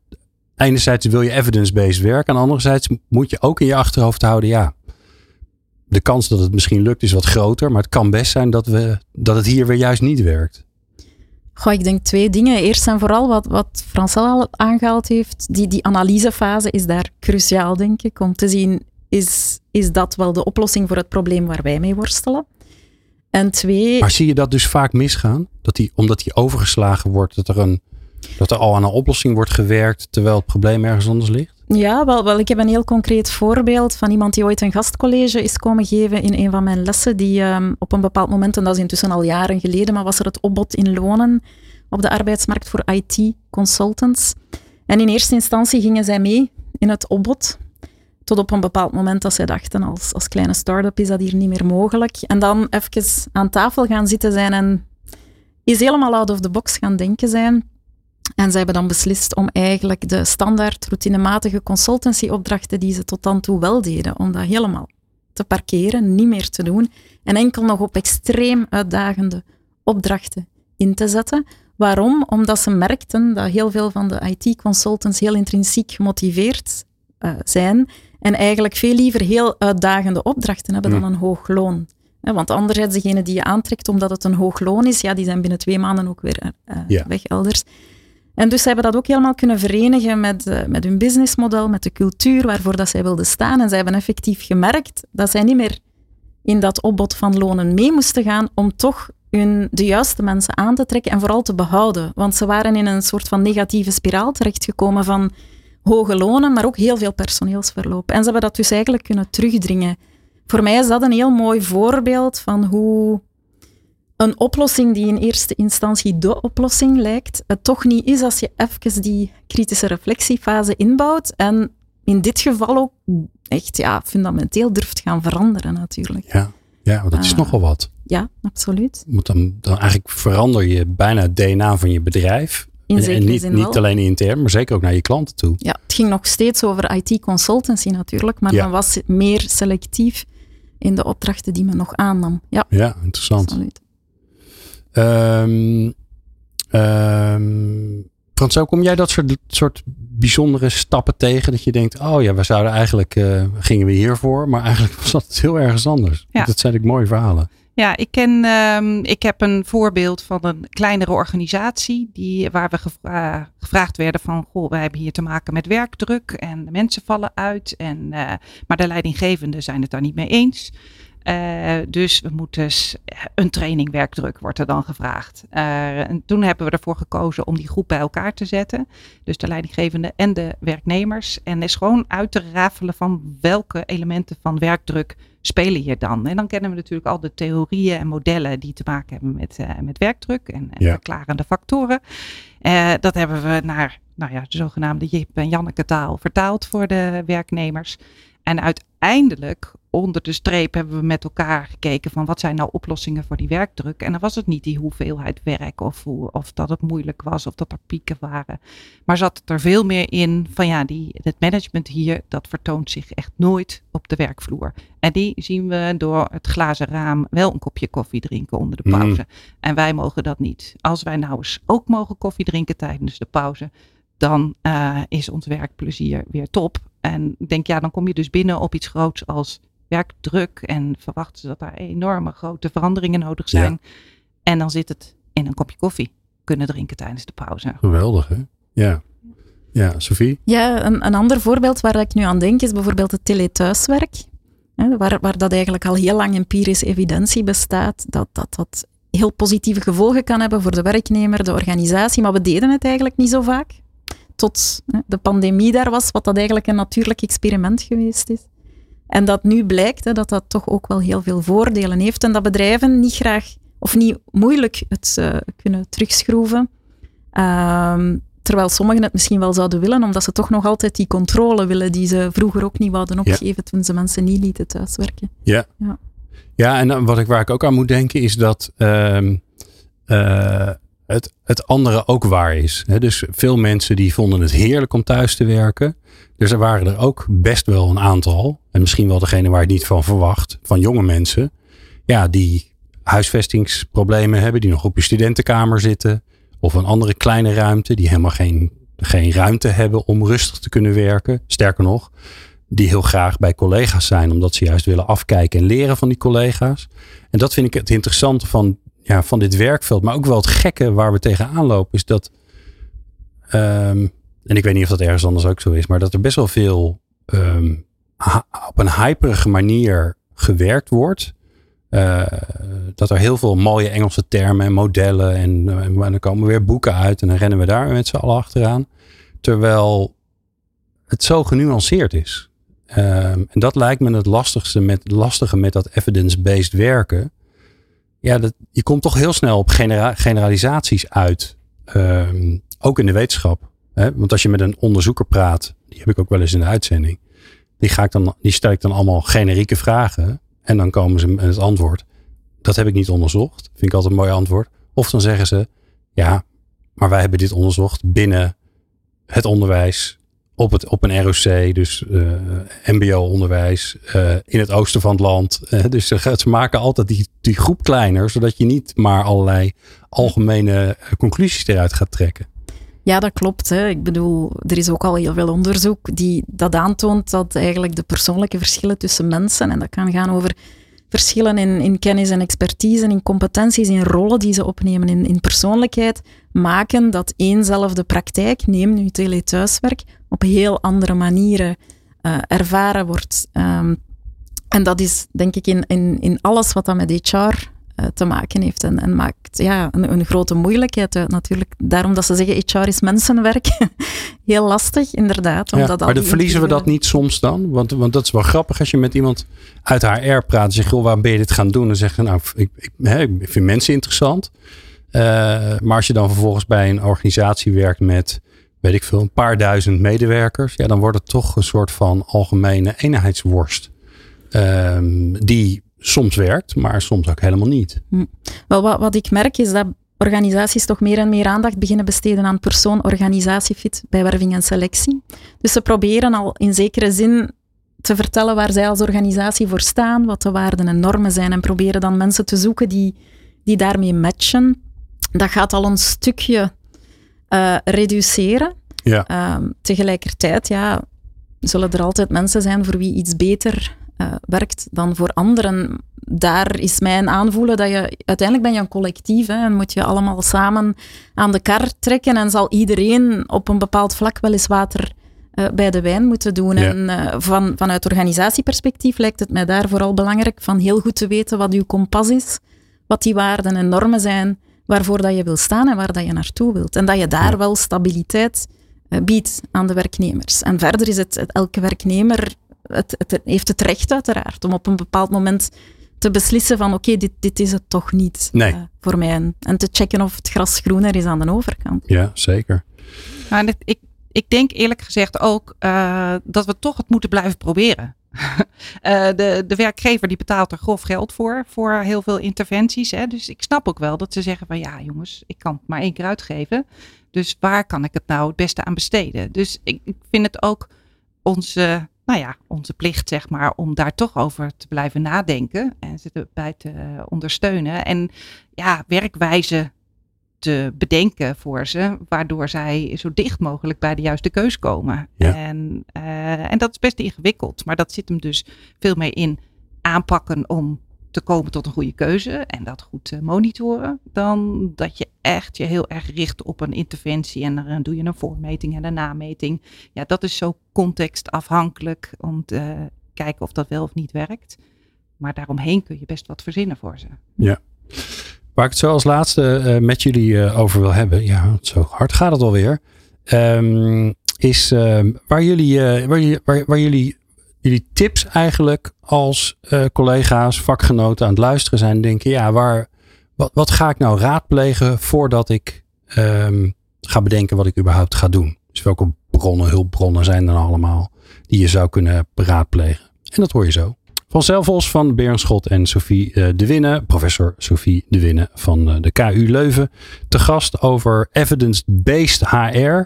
enerzijds wil je evidence-based werken en anderzijds moet je ook in je achterhoofd houden, ja, de kans dat het misschien lukt is wat groter, maar het kan best zijn dat, we, dat het hier weer juist niet werkt. Goh, ik denk twee dingen. Eerst en vooral wat, wat Francel al aangehaald heeft, die, die analysefase is daar cruciaal, denk ik, om te zien, is, is dat wel de oplossing voor het probleem waar wij mee worstelen? En twee... Maar zie je dat dus vaak misgaan? Dat die, omdat die overgeslagen wordt, dat er, een, dat er al aan een oplossing wordt gewerkt, terwijl het probleem ergens anders ligt? Ja, wel, wel, ik heb een heel concreet voorbeeld van iemand die ooit een gastcollege is komen geven in een van mijn lessen. Die um, op een bepaald moment, en dat is intussen al jaren geleden, maar was er het opbod in lonen op de arbeidsmarkt voor IT-consultants. En in eerste instantie gingen zij mee in het opbod. Tot op een bepaald moment dat zij dachten, als, als kleine start-up is dat hier niet meer mogelijk. En dan even aan tafel gaan zitten zijn en is helemaal out of the box gaan denken zijn. En ze hebben dan beslist om eigenlijk de standaard routinematige consultancyopdrachten die ze tot dan toe wel deden, om dat helemaal te parkeren, niet meer te doen en enkel nog op extreem uitdagende opdrachten in te zetten. Waarom? Omdat ze merkten dat heel veel van de IT-consultants heel intrinsiek gemotiveerd uh, zijn en eigenlijk veel liever heel uitdagende opdrachten hebben dan een hoog loon. want anderzijds, degene die je aantrekt omdat het een hoog loon is, ja, die zijn binnen twee maanden ook weer uh, weg elders. En dus ze hebben dat ook helemaal kunnen verenigen met, uh, met hun businessmodel, met de cultuur waarvoor dat zij wilden staan. En zij hebben effectief gemerkt dat zij niet meer in dat opbod van lonen mee moesten gaan om toch hun, de juiste mensen aan te trekken en vooral te behouden. Want ze waren in een soort van negatieve spiraal terechtgekomen van hoge lonen, maar ook heel veel personeelsverloop. En ze hebben dat dus eigenlijk kunnen terugdringen. Voor mij is dat een heel mooi voorbeeld van hoe een oplossing die in eerste instantie de oplossing lijkt, het toch niet is als je even die kritische reflectiefase inbouwt en in dit geval ook echt ja, fundamenteel durft gaan veranderen natuurlijk. Ja, ja dat is uh, nogal wat. Ja, absoluut. Want dan, dan eigenlijk verander je bijna het DNA van je bedrijf. in En, niet, niet alleen intern, maar zeker ook naar je klanten toe. Ja, het ging nog steeds over IT-consultancy natuurlijk, maar Ja. men was meer selectief in de opdrachten die men nog aannam. Ja, Ja, interessant. absoluut. Ehm ehm Frans, kom jij dat soort, soort bijzondere stappen tegen? Dat je denkt, oh ja, we zouden eigenlijk, eh, gingen we hiervoor, maar eigenlijk <laughs> was dat heel ergens anders. Ja. Dat zijn ik mooie verhalen. Ja, ik, ken, ehm, ik heb een voorbeeld van een kleinere organisatie die, waar we gevra- gevraagd werden van, goh, wij hebben hier te maken met werkdruk en de mensen vallen uit, en, eh, maar de leidinggevenden zijn het daar niet mee eens. Eh, dus we moeten s- een training werkdruk wordt er dan gevraagd. Eh, en toen hebben we ervoor gekozen om die groep bij elkaar te zetten. Dus de leidinggevende en de werknemers. En is gewoon uit te rafelen van welke elementen van werkdruk spelen hier dan. En dan kennen we natuurlijk al de theorieën en modellen die te maken hebben met, eh, met werkdruk en, en Ja. verklarende factoren. Eh, dat hebben we naar nou ja, de zogenaamde Jip en Janneke taal vertaald voor de werknemers. En uiteindelijk, onder de streep, hebben we met elkaar gekeken van wat zijn nou oplossingen voor die werkdruk. En dan was het niet die hoeveelheid werk of, hoe, of dat het moeilijk was of dat er pieken waren. Maar zat het er veel meer in van ja, die, het management hier, dat vertoont zich echt nooit op de werkvloer. En die zien we door het glazen raam wel een kopje koffie drinken onder de Mm. pauze. En wij mogen dat niet. Als wij nou eens ook mogen koffie drinken tijdens de pauze, dan eh, is ons werkplezier weer top. En ik denk, ja, dan kom je dus binnen op iets groots als werkdruk en verwachten ze dat daar enorme grote veranderingen nodig zijn. En dan zit het in een kopje koffie kunnen drinken tijdens de pauze. Geweldig, hè? Ja. Ja, Sophie? Ja, een, een ander voorbeeld waar ik nu aan denk is bijvoorbeeld het telethuiswerk. Hè, waar, waar dat eigenlijk al heel lang empirische evidentie bestaat, dat, dat dat heel positieve gevolgen kan hebben voor de werknemer, de organisatie, maar we deden het eigenlijk niet zo vaak. Tot de pandemie daar was, wat dat eigenlijk een natuurlijk experiment geweest is. En dat nu blijkt hè, dat dat toch ook wel heel veel voordelen heeft en dat bedrijven niet graag of niet moeilijk het eh, kunnen terugschroeven. Ehm, terwijl sommigen het misschien wel zouden willen, omdat ze toch nog altijd die controle willen die ze vroeger ook niet wouden opgeven toen ze mensen niet lieten thuiswerken. Ja. Ja. Ja, en dan wat ik, waar ik ook aan moet denken is dat ehm, eh, het, het andere ook waar is. Dus veel mensen die vonden het heerlijk om thuis te werken. Dus er waren er ook best wel een aantal. En misschien wel degene waar je het niet van verwacht. Van jonge mensen. Ja, die huisvestingsproblemen hebben. Die nog op je studentenkamer zitten. Of een andere kleine ruimte. Die helemaal geen, geen ruimte hebben om rustig te kunnen werken. Sterker nog, die heel graag bij collega's zijn, omdat ze juist willen afkijken en leren van die collega's. En dat vind ik het interessante van, ja, van dit werkveld, maar ook wel het gekke waar we tegenaan lopen, is dat, ehm, en ik weet niet of dat ergens anders ook zo is, maar dat er best wel veel ehm, op een hyperige manier gewerkt wordt. Eh, dat er heel veel mooie Engelse termen en modellen en, eh, en dan komen weer boeken uit en dan rennen we daar met z'n allen achteraan. Terwijl het zo genuanceerd is. Ehm, en dat lijkt me het lastigste met, lastige met dat evidence-based werken. Ja, dat, je komt toch heel snel op genera- generalisaties uit. Ehm, ook in de wetenschap. Hè? Want als je met een onderzoeker praat, die heb ik ook wel eens in de uitzending. Die, ga ik dan, die stel ik dan allemaal generieke vragen. En dan komen ze met het antwoord. Dat heb ik niet onderzocht. Vind ik altijd een mooi antwoord. Of dan zeggen ze, ja, maar wij hebben dit onderzocht binnen het onderwijs op, het, op een ROC, dus eh, MBO-onderwijs eh, in het oosten van het land. Eh, dus ze, maken altijd die, die groep kleiner, zodat je niet maar allerlei algemene conclusies eruit gaat trekken. Ja, dat klopt. Hè. Ik bedoel, er is ook al heel veel onderzoek die dat aantoont dat eigenlijk de persoonlijke verschillen tussen mensen, en dat kan gaan over verschillen in, in kennis en expertise, in competenties, in rollen die ze opnemen, in, in persoonlijkheid, maken dat éénzelfde praktijk, neem nu telethuiswerk, op heel andere manieren eh, ervaren wordt. Ehm, en dat is denk ik in, in, in alles wat dat met HR eh, te maken heeft. En, en maakt ja, een, een grote moeilijkheid uit natuurlijk. Daarom dat ze zeggen HR is mensenwerk. <laughs> Heel lastig, inderdaad. Ja, Omdat al maar dan die verliezen we dat niet soms dan? Want, want dat is wel grappig als je met iemand uit HR praat en zegt, goh, waarom ben je dit gaan doen? Dan zeg je, nou, ik, ik, hè, ik vind mensen interessant. Eh, maar als je dan vervolgens bij een organisatie werkt met, weet ik veel, een paar duizend medewerkers, ja, dan wordt het toch een soort van algemene eenheidsworst. Ehm, die soms werkt, maar soms ook helemaal niet. Wel, wat, wat ik merk is dat organisaties toch meer en meer aandacht beginnen besteden aan persoon-organisatiefit bij werving en selectie. Dus ze proberen al in zekere zin te vertellen waar zij als organisatie voor staan, wat de waarden en normen zijn en proberen dan mensen te zoeken die, die daarmee matchen. Dat gaat al een stukje uh, reduceren. Ja. Uh, tegelijkertijd ja, zullen er altijd mensen zijn voor wie iets beter uh, werkt dan voor anderen. Daar is mijn aanvoelen dat je uiteindelijk ben je een collectief hè, en moet je allemaal samen aan de kar trekken en zal iedereen op een bepaald vlak wel eens water uh, bij de wijn moeten doen. Ja. En uh, van, vanuit organisatieperspectief lijkt het mij daar vooral belangrijk van heel goed te weten wat uw kompas is, wat die waarden en normen zijn waarvoor dat je wil staan en waar dat je naartoe wilt. En dat je daar Ja. wel stabiliteit uh, biedt aan de werknemers. En verder is het, het elke werknemer het, het, heeft het recht uiteraard om op een bepaald moment te beslissen van oké, dit, dit is het toch niet Nee. uh, voor mij. En, en te checken of het gras groener is aan de overkant. Ja, zeker. Maar dit- ik, ik denk eerlijk gezegd ook eh, dat we toch het moeten blijven proberen. <laughs> Eh, de, de werkgever die betaalt er grof geld voor, voor heel veel interventies. Hè? Dus ik snap ook wel dat ze zeggen van ja jongens, ik kan het maar één keer uitgeven. Dus waar kan ik het nou het beste aan besteden? Dus ik, ik vind het ook onze, nou ja, onze plicht zeg maar om daar toch over te blijven nadenken. En ze erbij te ondersteunen. En ja, werkwijze te bedenken voor ze, waardoor zij zo dicht mogelijk bij de juiste keus komen. Ja. En, eh, en dat is best ingewikkeld, maar dat zit hem dus veel meer in aanpakken om te komen tot een goede keuze en dat goed te monitoren, dan dat je echt je heel erg richt op een interventie en dan doe je een voormeting en een nameting. Ja, dat is zo contextafhankelijk om te kijken of dat wel of niet werkt. Maar daaromheen kun je best wat verzinnen voor ze. Waar ik het zo als laatste eh, met jullie eh, over wil hebben, ja, zo hard gaat het alweer, Ehm is ehm, waar, jullie, eh, waar, jullie, waar, jullie, jullie tips eigenlijk als eh, collega's, vakgenoten aan het luisteren zijn, denken, ja, waar, wat, wat ga ik nou raadplegen voordat ik ehm, ga bedenken wat ik überhaupt ga doen? Dus welke bronnen, hulpbronnen zijn er allemaal die je zou kunnen beraadplegen? En dat hoor je zo. Van Zelvos van Berenschot en Sophie eh, De Winne, professor Sophie De Winne van eh, de KU Leuven. Te gast over evidence-based HR.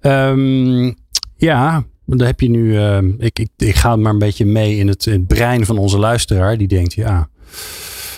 Ehm, ja, dan heb je nu, ehm, ik, ik, ik ga maar een beetje mee in het, in het brein van onze luisteraar. Die denkt, ja,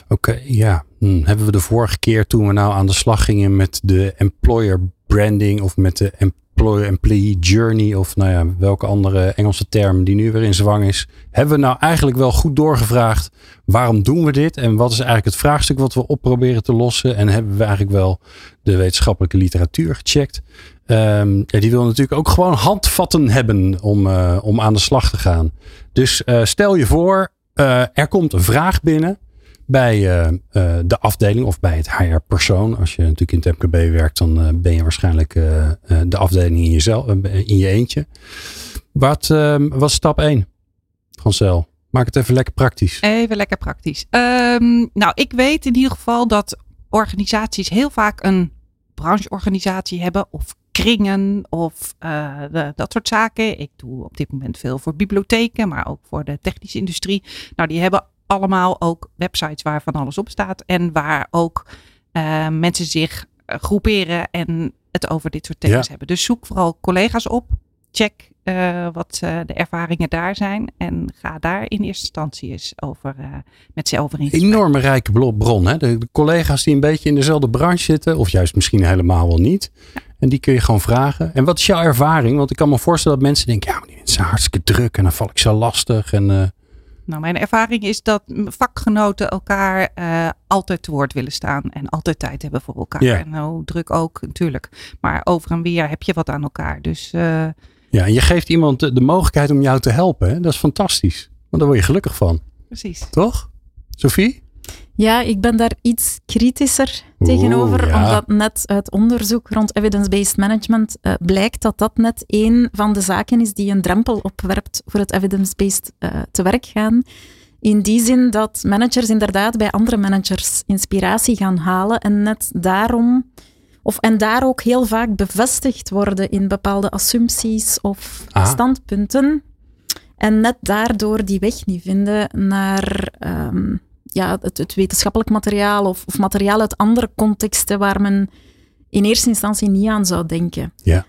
oké, ja. hm, hebben we de vorige keer toen we nou aan de slag gingen met de employer branding of met de employer-employee journey of nou ja, welke andere Engelse term die nu weer in zwang is. Hebben we nou eigenlijk wel goed doorgevraagd waarom doen we dit en wat is eigenlijk het vraagstuk wat we op proberen te lossen en hebben we eigenlijk wel de wetenschappelijke literatuur gecheckt. Ja, die wil natuurlijk ook gewoon handvatten hebben om, eh, om aan de slag te gaan. Dus eh, stel je voor, eh, er komt een vraag binnen bij eh, eh, de afdeling of bij het HR-persoon. Als je natuurlijk in het MKB werkt, dan eh, ben je waarschijnlijk de afdeling in, jezelf, in je eentje. Wat ehm, was stap 1 van Cel? Maak het even lekker praktisch. Even lekker praktisch. Ehm, nou, ik weet in ieder geval dat organisaties heel vaak een brancheorganisatie hebben of kringen of de- dat soort zaken. Ik doe op dit moment veel voor bibliotheken, maar ook voor de technische industrie. Nou, die hebben allemaal ook websites waar van alles op staat en waar ook eh, mensen zich eh, groeperen en het over dit soort thema's Ja. hebben. Dus zoek vooral collega's op. Check eh, wat de ervaringen daar zijn. En ga daar in eerste instantie eens over eh, met ze over in gesprek. Enorme rijke bron. Hè? De, de collega's die een beetje in dezelfde branche zitten, of juist misschien helemaal wel niet. En die kun je gewoon vragen. En wat is jouw ervaring? Want ik kan me voorstellen dat mensen denken, ja, maar die mensen zijn hartstikke druk en dan val ik zo lastig. En, Nou, mijn ervaring is dat vakgenoten elkaar eh, altijd te woord willen staan. En altijd tijd hebben voor elkaar. Ja. En nou, druk ook natuurlijk. Maar over en weer heb je wat aan elkaar. Dus eh, ja, en je geeft iemand de, de mogelijkheid om jou te helpen. Hè? Dat is fantastisch. Want daar word je gelukkig van. precies. Toch? Sophie? Ja, ik ben daar iets kritischer Oeh, tegenover, ja. omdat net uit onderzoek rond evidence-based management eh, blijkt dat dat net een van de zaken is die een drempel opwerpt voor het evidence-based eh, te werk gaan. In die zin dat managers inderdaad bij andere managers inspiratie gaan halen en net daarom, of en daar ook heel vaak bevestigd worden in bepaalde assumpties of Ah. standpunten. En net daardoor die weg niet vinden naar ehm, ja, het, het, wetenschappelijk materiaal of, of, materiaal uit andere contexten waar men in eerste instantie niet aan zou denken. Ja.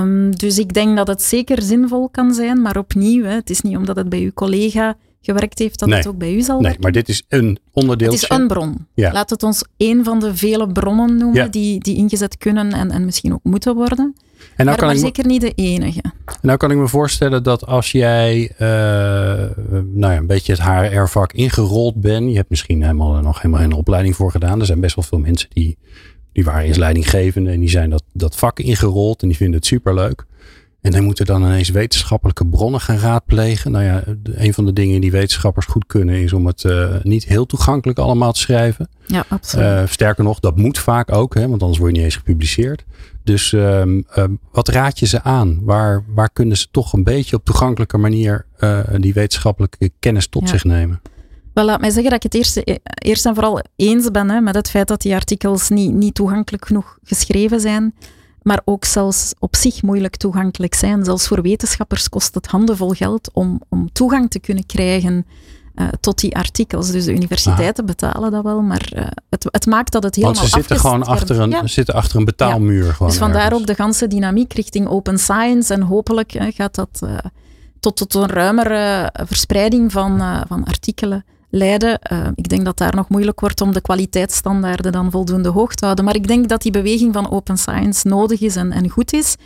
Um, dus ik denk dat het zeker zinvol kan zijn, maar opnieuw, hè, het is niet omdat het bij uw collega gewerkt heeft, dat het ook bij u zal Nee, maar dit is een onderdeel. Het is een bron. Ja. Laat het ons één van de vele bronnen noemen die, die ingezet kunnen en, en misschien ook moeten worden. En nou maar, kan ik zeker niet de enige. Nou kan ik me voorstellen dat als jij uh, nou ja, een beetje het HR-vak ingerold bent. Je hebt misschien helemaal, nog helemaal geen opleiding voor gedaan. Er zijn best wel veel mensen die, die waren eens leidinggevende. En die zijn dat, dat vak ingerold en die vinden het superleuk. En dan moeten dan ineens wetenschappelijke bronnen gaan raadplegen. Nou ja, een van de dingen die wetenschappers goed kunnen is om het uh, niet heel toegankelijk allemaal te schrijven. Ja, absoluut. Uh, sterker nog, dat moet vaak ook, hè, want anders word je niet eens gepubliceerd. Dus um, um, wat raad je ze aan? Waar, waar kunnen ze toch een beetje op toegankelijke manier uh, die wetenschappelijke kennis tot zich nemen? Wel, laat mij zeggen dat ik het eerst, eerst en vooral eens ben hè, met het feit dat die artikels niet, niet toegankelijk genoeg geschreven zijn maar ook zelfs op zich moeilijk toegankelijk zijn. Zelfs voor wetenschappers kost het handenvol geld om, om toegang te kunnen krijgen uh, tot die artikels. Dus de universiteiten betalen dat wel, maar uh, het, het, maakt dat het helemaal Want ze zitten gewoon achter een, ja. zitten achter een betaalmuur. Ja. Gewoon dus vandaar ergens. ook de ganse dynamiek richting open science. En hopelijk uh, gaat dat tot, tot een ruimere verspreiding van, van artikelen leiden. Uh, ik denk dat daar nog moeilijk wordt om de kwaliteitsstandaarden dan voldoende hoog te houden. Maar ik denk dat die beweging van open science nodig is en, en goed is.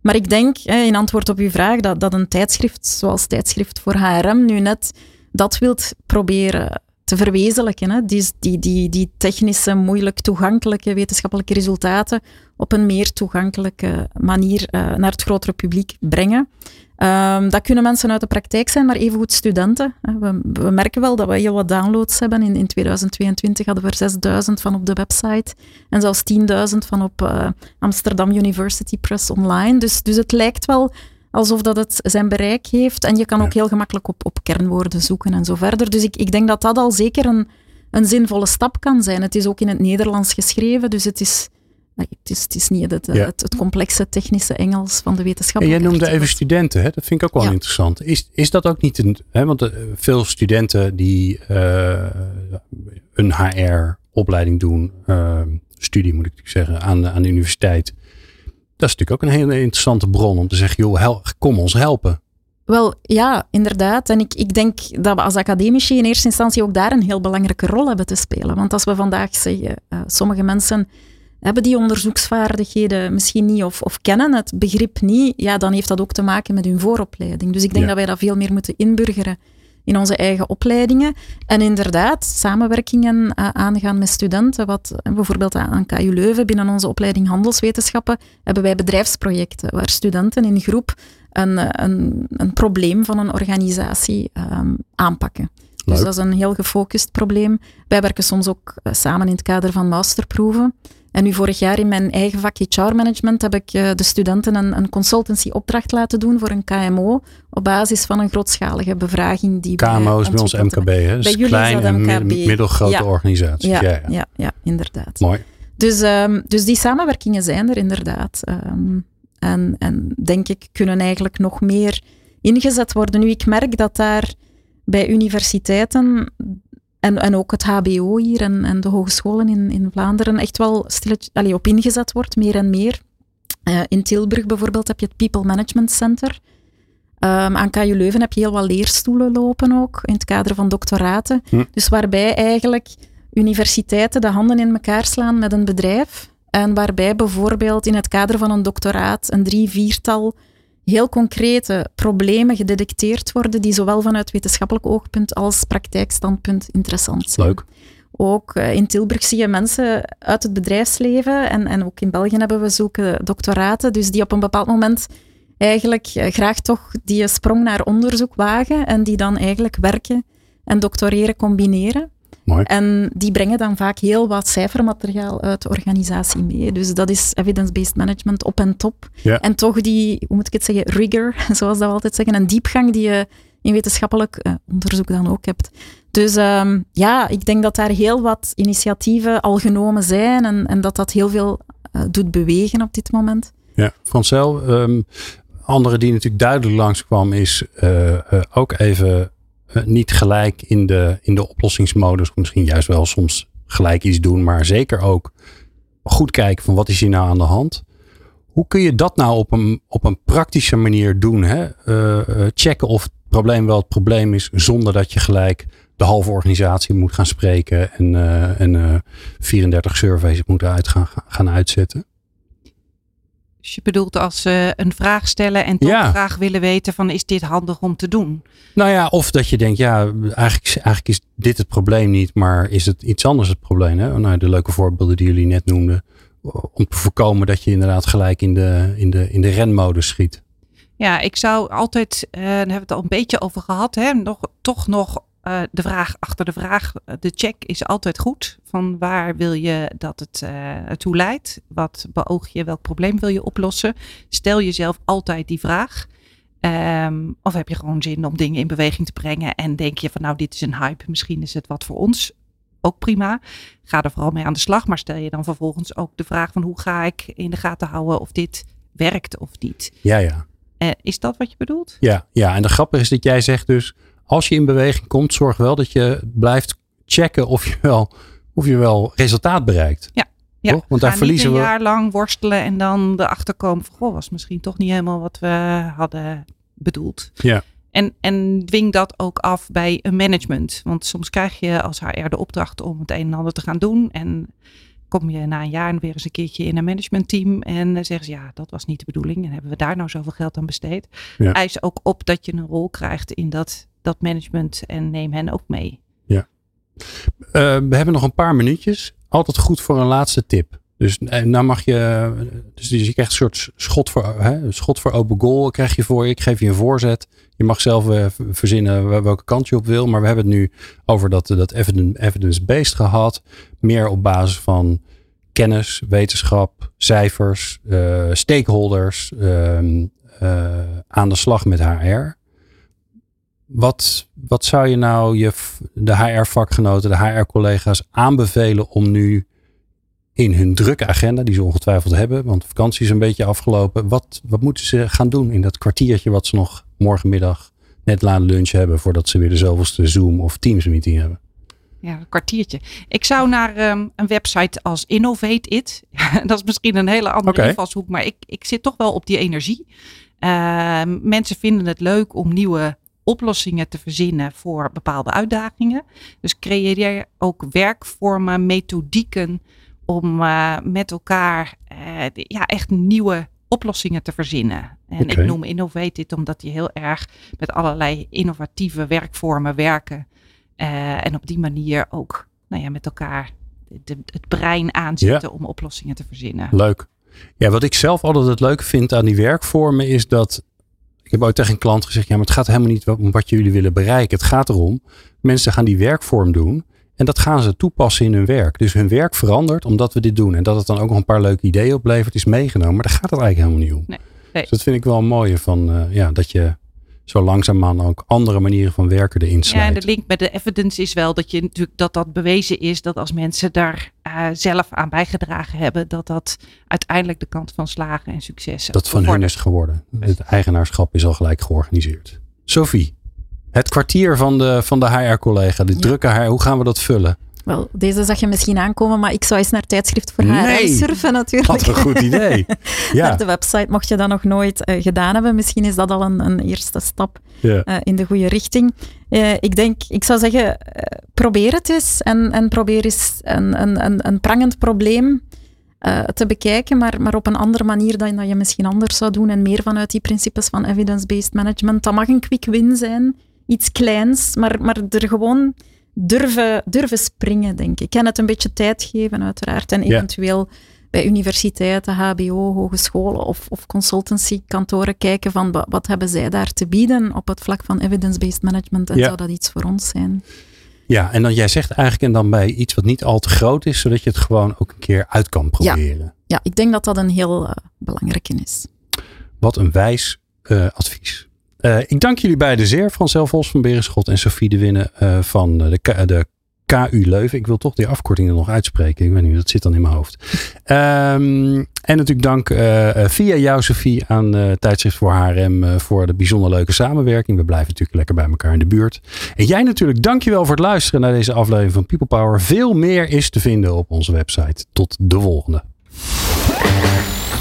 Maar ik denk, in antwoord op uw vraag, dat, dat een tijdschrift zoals tijdschrift voor HRM nu net dat wilt proberen te verwezenlijken. Hè? Die, die, die, die technische, moeilijk toegankelijke wetenschappelijke resultaten op een meer toegankelijke manier uh, naar het grotere publiek brengen. Um, dat kunnen mensen uit de praktijk zijn, maar evengoed studenten. We, we, merken wel dat we heel wat downloads hebben. In, in 2022 hadden we er 6000 van op de website en zelfs 10.000 van op uh, Amsterdam University Press online. Dus, dus het lijkt wel alsof dat het zijn bereik heeft. En je kan ook heel gemakkelijk op, op kernwoorden zoeken en zo verder. Dus ik, ik denk dat dat al zeker een, een zinvolle stap kan zijn. Het is ook in het Nederlands geschreven, dus het is het is, het is niet het, het, het, complexe technische Engels van de wetenschap. En jij noemde even studenten, hè? dat vind ik ook wel ja. interessant. Is, is dat ook niet een. Hè? Want uh, veel studenten die uh, een HR-opleiding doen, uh, studie moet ik zeggen, aan, aan de universiteit. Dat is natuurlijk ook een hele interessante bron om te zeggen: joh, hel, kom ons helpen. Wel, ja, inderdaad. En ik, ik denk dat we als academici in eerste instantie ook daar een heel belangrijke rol hebben te spelen. Want als we vandaag zeggen, sommige mensen hebben die onderzoeksvaardigheden misschien niet of, of kennen het begrip niet, ja, dan heeft dat ook te maken met hun vooropleiding. Dus ik denk dat wij dat veel meer moeten inburgeren in onze eigen opleidingen. En inderdaad, samenwerkingen uh, aangaan met studenten. Wat uh, bijvoorbeeld aan KU Leuven, binnen onze opleiding handelswetenschappen, hebben wij bedrijfsprojecten waar studenten in groep een, eh, een, een probleem van een organisatie um, aanpakken. Dus dat is een heel gefocust probleem. Wij werken soms ook samen in het kader van masterproeven. En nu vorig jaar in mijn eigen vak HR-management heb ik uh, de studenten een, een consultancy-opdracht laten doen voor een KMO op basis van een grootschalige bevraging. Die KMO is bij ons MKB, hè? Dus bij klein en MKB. middelgrote ja. organisaties. Ja, ja, ja. ja, inderdaad. Mooi. Dus, um, dus die samenwerkingen zijn er inderdaad. Um, en, en denk ik kunnen eigenlijk nog meer ingezet worden. Nu, ik merk dat daar bij universiteiten en, en ook het HBO hier en, en de hogescholen in, in Vlaanderen echt wel stilletjes, allee, op ingezet wordt, meer en meer. Uh, in Tilburg bijvoorbeeld heb je het People Management Center. Um, aan KU Leuven heb je heel wat leerstoelen lopen ook, in het kader van doctoraten. Hm. Dus waarbij eigenlijk universiteiten de handen in elkaar slaan met een bedrijf. En waarbij bijvoorbeeld in het kader van een doctoraat een drie, viertal heel concrete problemen gedetecteerd worden die zowel vanuit wetenschappelijk oogpunt als praktijkstandpunt interessant zijn. Leuk. Ook uh, in Tilburg zie je mensen uit het bedrijfsleven en, en ook in België hebben we zulke doctoraten, dus die op een bepaald moment eigenlijk uh, graag toch die sprong naar onderzoek wagen en die dan eigenlijk werken en doctoreren combineren. Mooi. En die brengen dan vaak heel wat cijfermateriaal uit de organisatie mee. Dus dat is evidence-based management op en top. Ja. En toch die, hoe moet ik het zeggen, rigor, <laughs> zoals dat we altijd zeggen, een diepgang die je in wetenschappelijk uh, onderzoek dan ook hebt. Dus um, ja, ik denk dat daar heel wat initiatieven al genomen zijn en, en dat dat heel veel uh, doet bewegen op dit moment. Ja, Francel, um, andere die natuurlijk duidelijk langskwam is uh, ook even eh, niet gelijk in de, in de oplossingsmodus, misschien juist wel soms gelijk iets doen, maar zeker ook goed kijken van wat is hier nou aan de hand. Hoe kun je dat nou op een, op een praktische manier doen? Hè? Uh, checken of het probleem wel het probleem is, zonder dat je gelijk de halve organisatie moet gaan spreken en, uh, en 34 surveys moet uit gaan, gaan uitzetten. Dus je bedoelt als ze een vraag stellen en toch ja. graag willen weten van is dit handig om te doen? Nou ja, of dat je denkt, ja, eigenlijk, eigenlijk is dit het probleem niet, maar is het iets anders het probleem? Hè? Nou, de leuke voorbeelden die jullie net noemden. Om te voorkomen dat je inderdaad gelijk in de, in de, in de renmodus schiet. Ja, ik zou altijd, uh, daar hebben we het al een beetje over gehad, hè, nog, toch nog uh, de vraag achter de vraag, de check is altijd goed. Van waar wil je dat het uh, toe leidt? Wat beoog je? Welk probleem wil je oplossen? Stel jezelf altijd die vraag. Um, of heb je gewoon zin om dingen in beweging te brengen en denk je van nou dit is een hype, misschien is het wat voor ons. Ook prima. Ga er vooral mee aan de slag. Maar stel je dan vervolgens ook de vraag van hoe ga ik in de gaten houden of dit werkt of niet. Ja, ja. Uh, is dat wat je bedoelt? Ja, ja, en de grappige is dat jij zegt dus als je in beweging komt, zorg wel dat je blijft checken of je wel, of je wel resultaat bereikt. Ja. Ja, toch? Want daar verliezen we. een jaar lang worstelen en dan erachter komen van, goh, was misschien toch niet helemaal wat we hadden bedoeld. Ja. En, en dwing dat ook af bij een management. Want soms krijg je als HR de opdracht om het een en ander te gaan doen. En kom je na een jaar weer eens een keertje in een managementteam en dan zeggen ze ja, dat was niet de bedoeling en hebben we daar nou zoveel geld aan besteed. Ja. Eis ook op dat je een rol krijgt in dat dat management en neem hen ook mee. Ja. Uh, we hebben nog een paar minuutjes. Altijd goed voor een laatste tip. Dus eh, nou mag je, dus je krijgt een soort schot voor, hè, schot voor open goal krijg je voor je. Ik geef je een voorzet. Je mag zelf uh, verzinnen welke kant je op wil. Maar we hebben het nu over dat, dat evidence-based gehad. Meer op basis van kennis, wetenschap, cijfers, uh, stakeholders ehm, aan de slag met HR. Wat, wat zou je nou je, de HR-vakgenoten, de HR-collega's aanbevelen om nu in hun drukke agenda, die ze ongetwijfeld hebben, want vakantie is een beetje afgelopen. Wat, wat moeten ze gaan doen in dat kwartiertje wat ze nog morgenmiddag net na lunch hebben voordat ze weer de zoveelste Zoom of Teams meeting hebben? Ja, een kwartiertje. Ik zou naar um, een website als Innovate It. <laughs> dat is misschien een hele andere okay. invalshoek, maar ik, ik zit toch wel op die energie. Uh, mensen vinden het leuk om nieuwe oplossingen te verzinnen voor bepaalde uitdagingen. Dus creëer ook werkvormen, methodieken om uh, met elkaar uh, ja, echt nieuwe oplossingen te verzinnen. En okay. ik noem Innovated omdat die heel erg met allerlei innovatieve werkvormen werken. Uh, en op die manier ook nou ja, met elkaar de, het brein aanzetten ja. om oplossingen te verzinnen. Leuk. Ja, wat ik zelf altijd het leuke vind aan die werkvormen is dat ik heb ooit tegen een klant gezegd, ja, maar het gaat helemaal niet om wat jullie willen bereiken. Het gaat erom, mensen gaan die werkvorm doen en dat gaan ze toepassen in hun werk. Dus hun werk verandert omdat we dit doen. En dat het dan ook nog een paar leuke ideeën oplevert, is meegenomen. Maar daar gaat het eigenlijk helemaal niet om. Nee, nee. Dus dat vind ik wel een mooie van, uh, ja, dat je zo langzaamaan ook andere manieren van werken erin slijt. Ja, en de link met de evidence is wel dat je natuurlijk dat dat bewezen is dat als mensen daar uh, zelf aan bijgedragen hebben, dat dat uiteindelijk de kant van slagen en succes Dat van hun is geworden. Het eigenaarschap is al gelijk georganiseerd. Sophie, het kwartier van de, van de HR-collega, ja. drukke HR, hoe gaan we dat vullen? Wel, deze zag je misschien aankomen, maar ik zou eens naar tijdschrift voor nee, surfen natuurlijk. Wat een goed idee. <laughs> Ja. naar de website, mocht je dat nog nooit uh, gedaan hebben. Misschien is dat al een, een eerste stap uh, in de goede richting. Uh, ik denk, ik zou zeggen, probeer het eens en, en probeer eens een, een, een, een prangend probleem te bekijken, maar, maar op een andere manier dan dat je misschien anders zou doen en meer vanuit die principes van evidence-based management. Dat mag een quick win zijn, iets kleins, maar, maar er gewoon durven, durven springen, denk ik. En het een beetje tijd geven, uiteraard. En eventueel ja. bij universiteiten, HBO, hogescholen of, of consultancykantoren kijken van wat hebben zij daar te bieden op het vlak van evidence-based management en ja. zou dat iets voor ons zijn? Ja, en dan jij zegt eigenlijk en dan bij iets wat niet al te groot is, zodat je het gewoon ook een keer uit kan proberen. Ja, ja ik denk dat dat een heel uh, belangrijke is. Wat een wijs uh, advies. Uh, ik dank jullie beiden zeer. Francel Vos van Berenschot en Sophie de Winne uh, van de, de KU Leuven. Ik wil toch die afkorting er nog uitspreken. Ik weet niet, dat zit dan in mijn hoofd. Ehm, en natuurlijk dank via jou, Sophie, aan uh, Tijdschrift voor HRM voor de bijzonder leuke samenwerking. We blijven natuurlijk lekker bij elkaar in de buurt. En jij natuurlijk, dankjewel voor het luisteren naar deze aflevering van People Power. Veel meer is te vinden op onze website. Tot de volgende.